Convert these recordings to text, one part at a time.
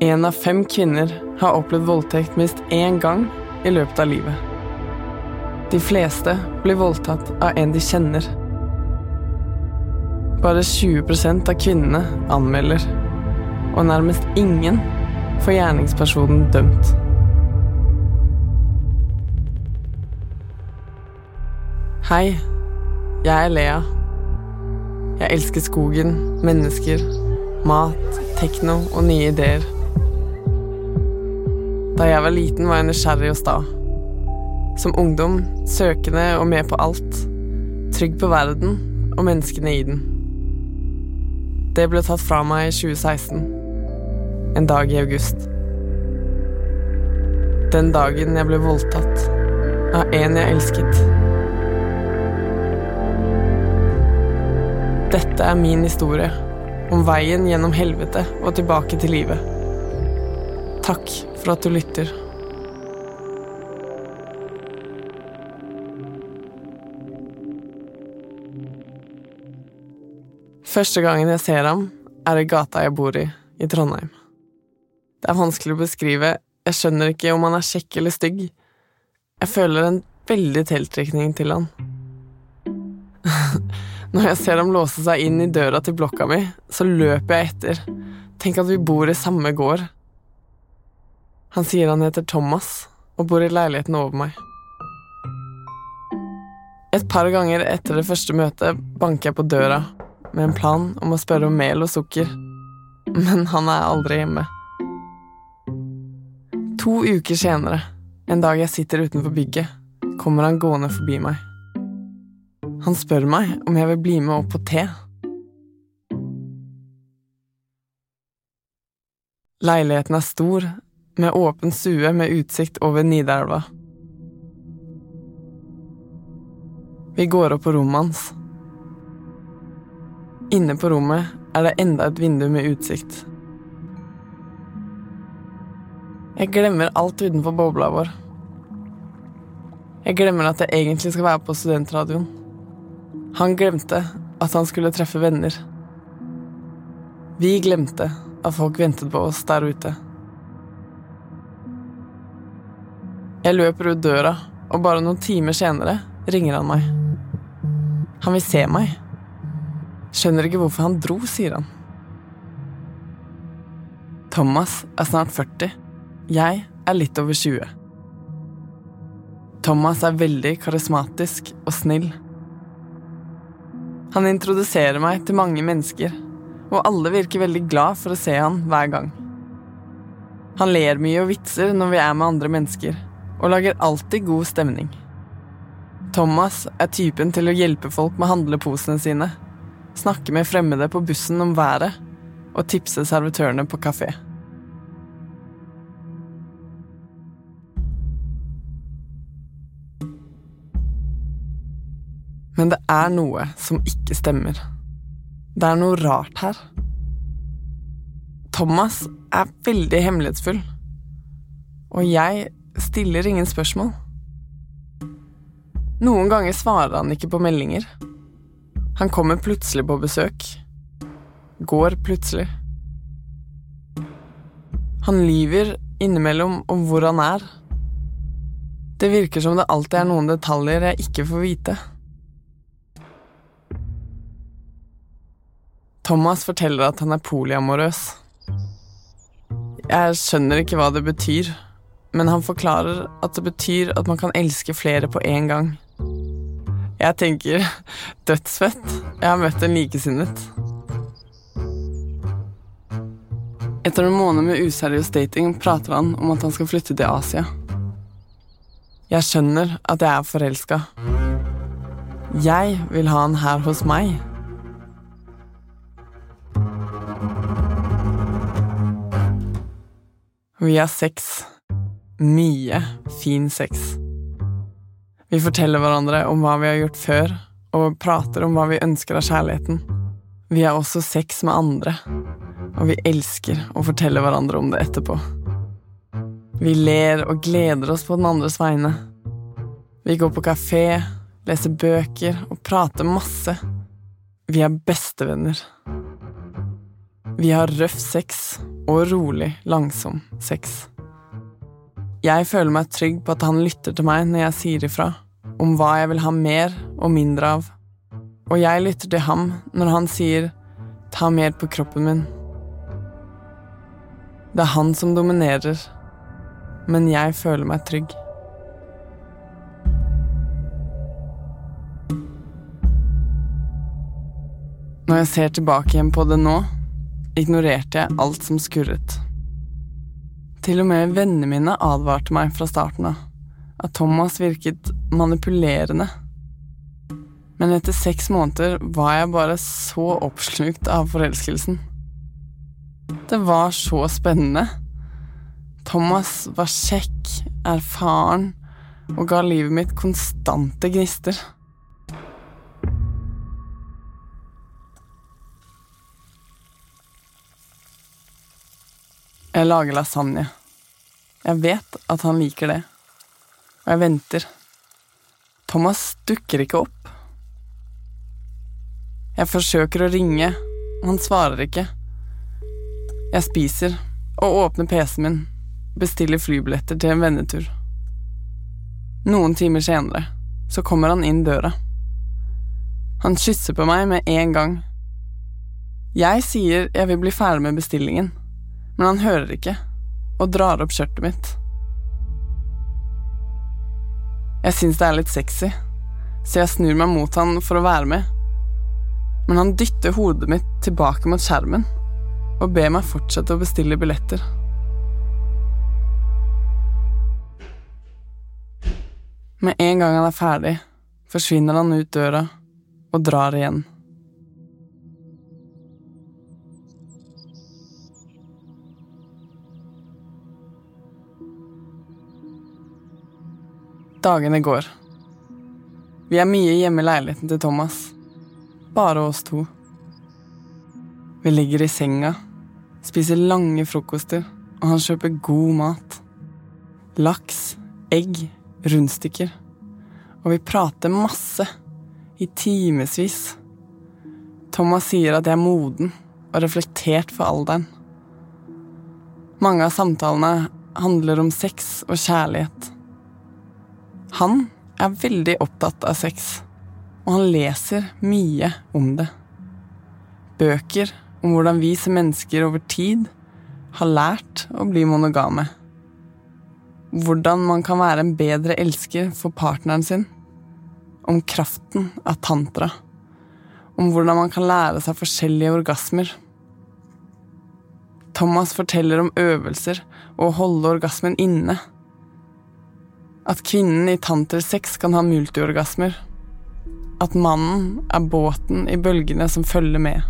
Én av fem kvinner har opplevd voldtekt minst én gang i løpet av livet. De fleste blir voldtatt av en de kjenner. Bare 20% av kvinnene anmelder, og nærmest ingen får gjerningspersonen dømt. Hei, jeg er Lea. Jeg elsker skogen, mennesker, mat, tekno og nye ideer. Da jeg var liten, var jeg nysgjerrig og sta. Som ungdom søkende og med på alt. Trygg på verden og menneskene i den. Det ble tatt fra meg i 2016. En dag i august. Den dagen jeg ble voldtatt av en jeg elsket. Dette er min historie, om veien gjennom helvete og tilbake til livet. Takk for at du lytter. Første gangen jeg ser ham, er i gata jeg bor i, i Trondheim. Det er vanskelig å beskrive, jeg skjønner ikke om han er kjekk eller stygg. Jeg føler en veldig tiltrekning til han. Når jeg ser ham låse seg inn i døra til blokka mi, så løper jeg etter. Tenk at vi bor i samme gård. Han sier han heter Thomas og bor i leiligheten over meg. Et par ganger etter det første møtet banker jeg på døra med en plan om å spørre om mel og sukker, men han er aldri hjemme. To uker senere, en dag jeg sitter utenfor bygget, kommer han gående forbi meg. Han spør meg om jeg vil bli med opp på te. Leiligheten er stor, med åpen stue med utsikt over Nidelva. Vi går opp på rommet hans. Inne på rommet er det enda et vindu med utsikt. Jeg glemmer alt utenfor bobla vår. Jeg glemmer at jeg egentlig skal være på studentradioen. Han glemte at han skulle treffe venner. Vi glemte at folk ventet på oss der ute. Jeg løper ut døra, og bare noen timer senere ringer han meg. Han vil se meg. Skjønner ikke hvorfor han dro, sier han. Thomas er snart 40. Jeg er litt over 20. Thomas er veldig karismatisk og snill. Han introduserer meg til mange mennesker, og alle virker veldig glad for å se han hver gang. Han ler mye og vitser når vi er med andre mennesker, og lager alltid god stemning. Thomas er typen til å hjelpe folk med handleposene sine, snakke med fremmede på bussen om været og tipse servitørene på kafé. Men det er noe som ikke stemmer. Det er noe rart her. Thomas er veldig hemmelighetsfull. Og jeg stiller ingen spørsmål. Noen ganger svarer han ikke på meldinger. Han kommer plutselig på besøk. Går plutselig. Han lyver innimellom om hvor han er. Det virker som det alltid er noen detaljer jeg ikke får vite. Thomas forteller at han er polyamorøs. Jeg skjønner ikke hva det betyr, men han forklarer at det betyr at man kan elske flere på en gang. Jeg tenker dødsfett. Jeg har møtt en likesinnet. Etter en måned med useriøs dating prater han om at han skal flytte til Asia. Jeg skjønner at jeg er forelska. Jeg vil ha han her hos meg. Vi har sex. Mye fin sex. Vi forteller hverandre om hva vi har gjort før, og prater om hva vi ønsker av kjærligheten. Vi har også sex med andre, og vi elsker å fortelle hverandre om det etterpå. Vi ler og gleder oss på den andres vegne. Vi går på kafé, leser bøker og prater masse. Vi er bestevenner. Vi har røff sex og rolig, langsom sex. Jeg føler meg trygg på at han lytter til meg når jeg sier ifra om hva jeg vil ha mer og mindre av, og jeg lytter til ham når han sier ta mer på kroppen min. Det er han som dominerer, men jeg føler meg trygg. Når jeg ser tilbake igjen på det nå, ignorerte jeg alt som skurret. Til og med vennene mine advarte meg fra starten av at Thomas virket manipulerende. Men etter seks måneder var jeg bare så oppslukt av forelskelsen. Det var så spennende. Thomas var kjekk, erfaren og ga livet mitt konstante gnister. Jeg lager lasagne. Jeg vet at han liker det, og jeg venter. Thomas dukker ikke opp. Jeg forsøker å ringe, han svarer ikke. Jeg spiser og åpner PC-en min, bestiller flybilletter til en vennetur. Noen timer senere så kommer han inn døra. Han kysser på meg med en gang. Jeg sier jeg vil bli ferdig med bestillingen men han hører ikke, og drar opp skjørtet mitt. Jeg syns det er litt sexy, så jeg snur meg mot han for å være med, men han dytter hodet mitt tilbake mot skjermen og ber meg fortsette å bestille billetter. Med en gang han er ferdig, forsvinner han ut døra og drar igjen. Dagene går. Vi er mye hjemme i leiligheten til Thomas. Bare oss to. Vi ligger i senga, spiser lange frokoster, og han kjøper god mat. Laks, egg, rundstykker. Og vi prater masse. I timevis. Thomas sier at jeg er moden og reflektert for alderen. Mange av samtalene handler om sex og kjærlighet. Han er veldig opptatt av sex, og han leser mye om det. Bøker om hvordan vi som mennesker over tid har lært å bli monogame. Hvordan man kan være en bedre elsker for partneren sin. Om kraften av tantra. Om hvordan man kan lære seg forskjellige orgasmer. Thomas forteller om øvelser og å holde orgasmen inne at kvinnen i tantersex kan ha multiorgasmer. At mannen er båten i bølgene som følger med.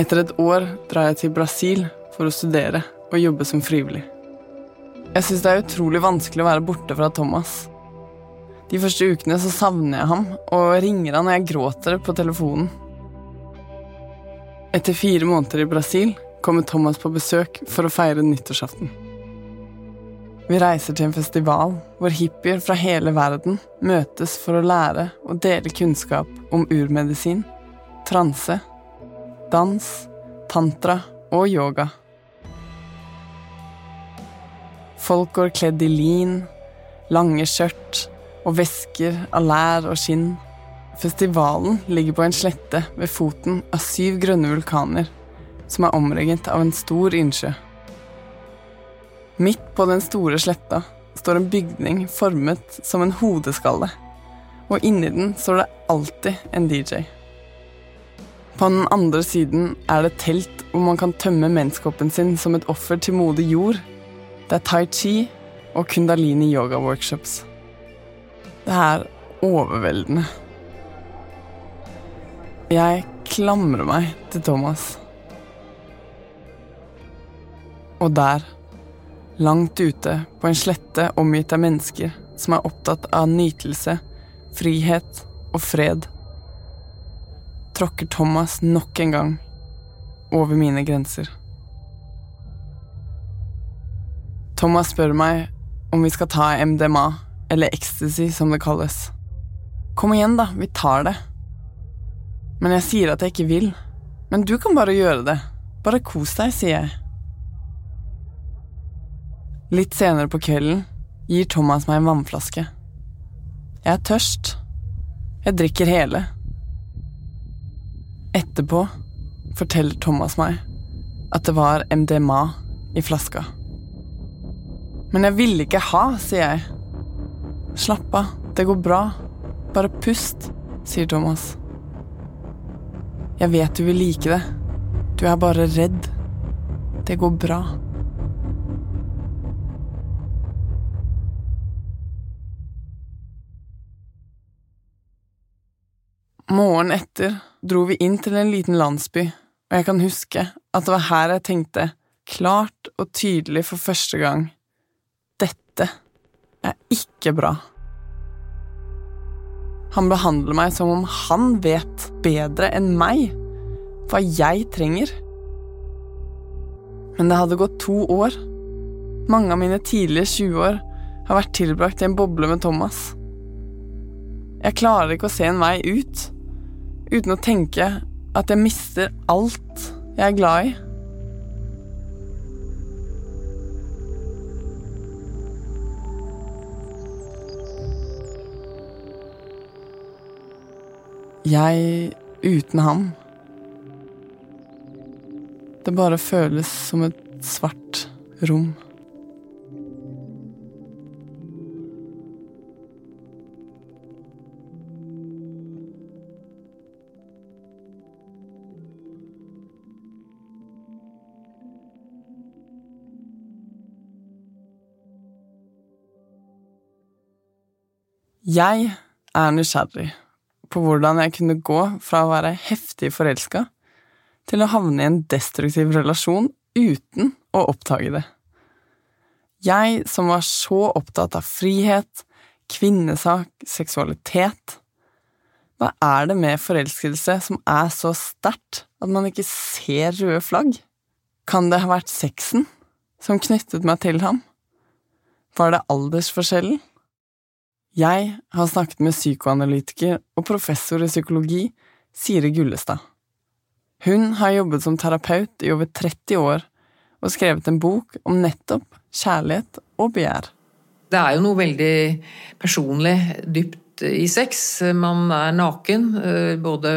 Etter et år drar jeg til Brasil for å studere og jobbe som frivillig. Jeg syns det er utrolig vanskelig å være borte fra Thomas. De første ukene så savner jeg ham og ringer han når jeg gråter på telefonen. Etter fire måneder i Brasil kommer Thomas på besøk for å feire nyttårsaften. Vi reiser til en festival hvor hippier fra hele verden møtes for å lære og dele kunnskap om urmedisin, transe, dans, tantra og yoga. Folk går kledd i lin, lange skjørt og vesker av lær og skinn. Festivalen ligger på en slette ved foten av syv grønne vulkaner som er omringet av en stor innsjø. Midt på den store sletta står en bygning formet som en hodeskalle, og inni den står det alltid en DJ. På den andre siden er det telt hvor man kan tømme menneskekroppen sin som et offer til moder jord. Det er tai chi og kundalini yoga workshops. Det er overveldende. Jeg klamrer meg til Thomas. Og der, langt ute på en slette omgitt av mennesker som er opptatt av nytelse, frihet og fred, tråkker Thomas nok en gang over mine grenser. Thomas spør meg om vi skal ta MDMA, eller ecstasy som det kalles. Kom igjen, da, vi tar det. Men jeg sier at jeg ikke vil. Men du kan bare gjøre det. Bare kos deg, sier jeg. Litt senere på kvelden gir Thomas meg en vannflaske. Jeg er tørst. Jeg drikker hele. Etterpå forteller Thomas meg at det var MDMA i flaska. Men jeg ville ikke ha, sier jeg. Slapp av, det går bra. Bare pust, sier Thomas. Jeg vet du vil like det. Du er bare redd. Det går bra. Morgenen etter dro vi inn til en liten landsby, og jeg kan huske at det var her jeg tenkte, klart og tydelig for første gang, dette er ikke bra. Han behandler meg som om han vet bedre enn meg hva jeg trenger. Men det hadde gått to år. Mange av mine tidlige 20-år har vært tilbrakt i en boble med Thomas. Jeg klarer ikke å se en vei ut uten å tenke at jeg mister alt jeg er glad i. Jeg uten ham. Det bare føles som et svart rom. Jeg er nysgjerrig på hvordan jeg kunne gå fra å være heftig forelska til å havne i en destruktiv relasjon uten å oppdage det. Jeg som var så opptatt av frihet, kvinnesak, seksualitet. Hva er det med forelskelse som er så sterkt at man ikke ser røde flagg? Kan det ha vært sexen som knyttet meg til ham? Var det aldersforskjellen? Jeg har snakket med psykoanalytiker og professor i psykologi Siri Gullestad. Hun har jobbet som terapeut i over 30 år og skrevet en bok om nettopp kjærlighet og begjær. Det er jo noe veldig personlig, dypt i sex. Man er naken, eh, både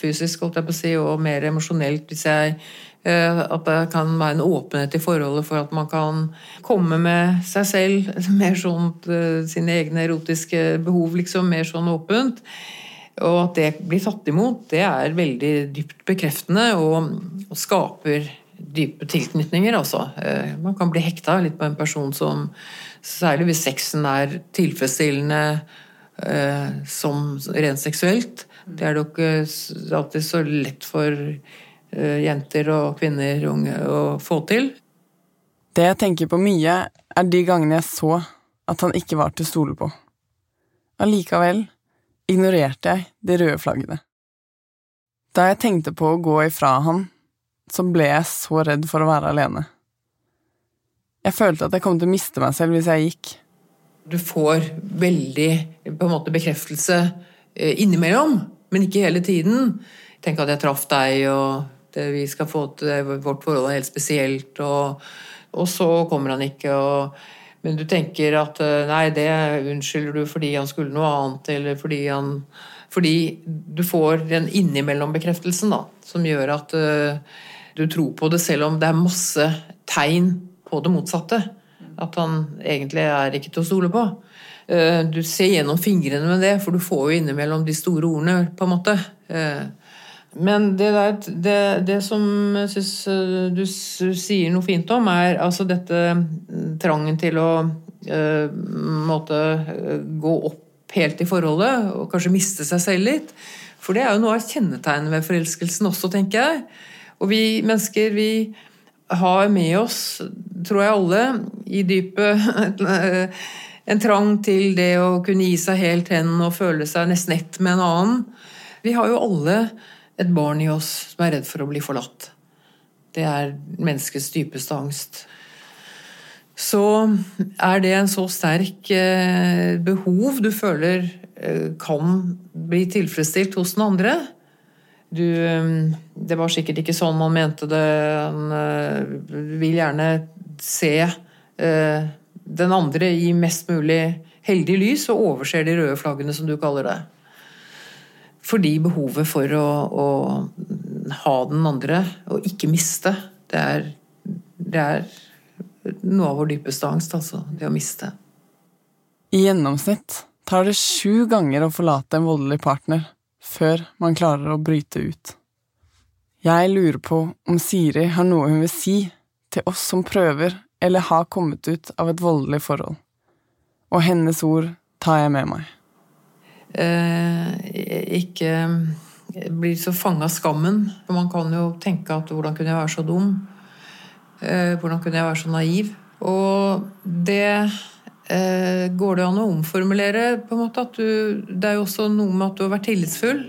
fysisk holdt jeg på å si, og mer emosjonelt hvis jeg at det kan være en åpenhet i forholdet for at man kan komme med seg selv, mer sånn eh, sine egne erotiske behov, liksom, mer sånn åpent. Og at det blir tatt imot, det er veldig dypt bekreftende og, og skaper dype tilknytninger, altså. Eh, man kan bli hekta litt på en person som Særlig hvis sexen er tilfredsstillende eh, som rent seksuelt. Det er det jo ikke alltid så lett for Eh, jenter og kvinner unge å få til. Det jeg tenker på mye, er de gangene jeg så at han ikke var til å stole på. Allikevel ignorerte jeg de røde flaggene. Da jeg tenkte på å gå ifra han, så ble jeg så redd for å være alene. Jeg følte at jeg kom til å miste meg selv hvis jeg gikk. Du får veldig på en måte bekreftelse eh, innimellom, men ikke hele tiden. Tenk at jeg traff deg, og Eh, vi skal få til vårt forhold er helt spesielt, og, og så kommer han ikke. og men du tenker at eh, nei, det unnskylder du fordi han skulle noe annet, eller fordi han Fordi du får den innimellom-bekreftelsen da, som gjør at uh, du tror på det, selv om det er masse tegn på det motsatte. At han egentlig er ikke til å stole på. Du ser gjennom fingrene med det, for du får jo innimellom de store ordene, på en måte. Men det, der, det, det som jeg eh, du sier noe fint om, er altså dette mm, trangen til å uh, måtte eh, gå opp helt i forholdet, og kanskje miste seg selv litt. For det er jo noe av kjennetegnet ved forelskelsen også, tenker jeg. Og vi mennesker, vi har med oss, tror jeg alle, i dypet en trang til det å kunne gi seg helt hen og føle seg nesten ett med en annen. Vi har jo alle et barn i oss som er redd for å bli forlatt. Det er menneskets dypeste angst. Så er det en så sterk eh, behov du føler eh, kan bli tilfredsstilt hos den andre. Du, eh, det var sikkert ikke sånn man mente det. Eh, vil gjerne se den andre i mest mulig heldig lys, og overser de røde flaggene, som du kaller det. Fordi behovet for å, å ha den andre, og ikke miste, det er, det er noe av vår dypeste angst, altså. Det å miste. I gjennomsnitt tar det sju ganger å forlate en voldelig partner før man klarer å bryte ut. Jeg lurer på om Siri har noe hun vil si til oss som prøver eller har kommet ut av et voldelig forhold. Og hennes ord tar jeg med meg. Eh, ikke bli så fanga av skammen. For man kan jo tenke at hvordan kunne jeg være så dum? Eh, hvordan kunne jeg være så naiv? Og det eh, går det an å omformulere på en måte at du Det er jo også noe med at du har vært tillitsfull.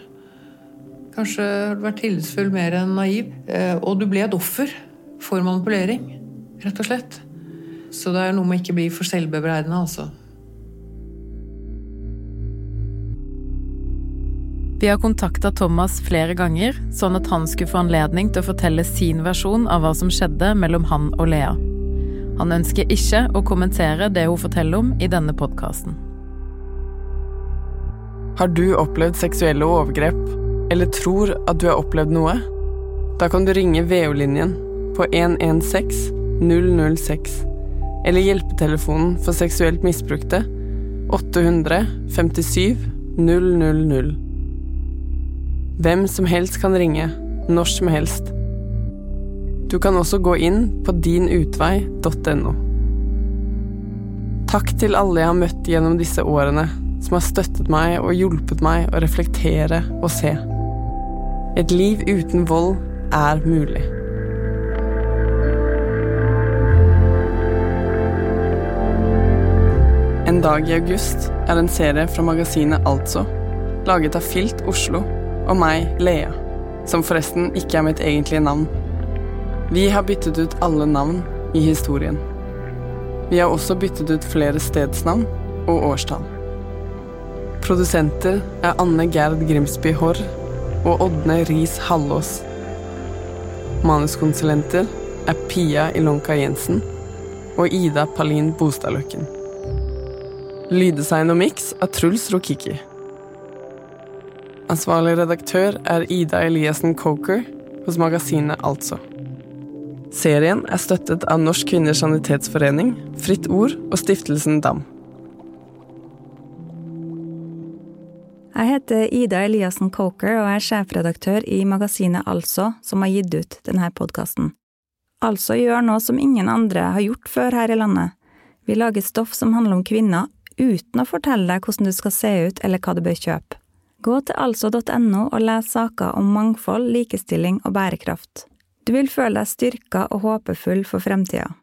Kanskje har du vært tillitsfull mer enn naiv. Eh, og du ble et offer for manipulering, rett og slett. Så det er noe med ikke bli for selvbebreidende, altså. Vi har kontakta Thomas flere ganger, sånn at han skulle få anledning til å fortelle sin versjon av hva som skjedde mellom han og Lea. Han ønsker ikke å kommentere det hun forteller om i denne podkasten. Har du opplevd seksuelle overgrep, eller tror at du har opplevd noe? Da kan du ringe VO-linjen på 116 006, eller hjelpetelefonen for seksuelt misbrukte 857 000. Hvem som helst kan ringe, når som helst. Du kan også gå inn på dinutvei.no. Takk til alle jeg har møtt gjennom disse årene, som har støttet meg og hjulpet meg å reflektere og se. Et liv uten vold er mulig. En dag i august er en serie fra magasinet Altså, laget av Filt Oslo og meg, Lea, som forresten ikke er mitt egentlige navn. Vi har byttet ut alle navn i historien. Vi har også byttet ut flere stedsnavn og årstall. Produsenter er Anne Gerd Grimsby Haarr og Ådne Riis Hallås. Manuskonsulenter er Pia Ilonka Jensen og Ida Palin Bostadløkken. Lyddesign og miks er Truls Rokiki. Ansvarlig redaktør er Ida Eliassen Coker hos magasinet Altså. Serien er støttet av Norsk Kvinners Sanitetsforening, Fritt Ord og Stiftelsen DAM. Jeg heter Ida Eliassen Coker og er sjefredaktør i magasinet Altså, som har gitt ut denne podkasten. Altså gjør noe som ingen andre har gjort før her i landet. Vi lager stoff som handler om kvinner, uten å fortelle deg hvordan du skal se ut eller hva du bør kjøpe. Gå til altså.no og les saker om mangfold, likestilling og bærekraft. Du vil føle deg styrka og håpefull for fremtida.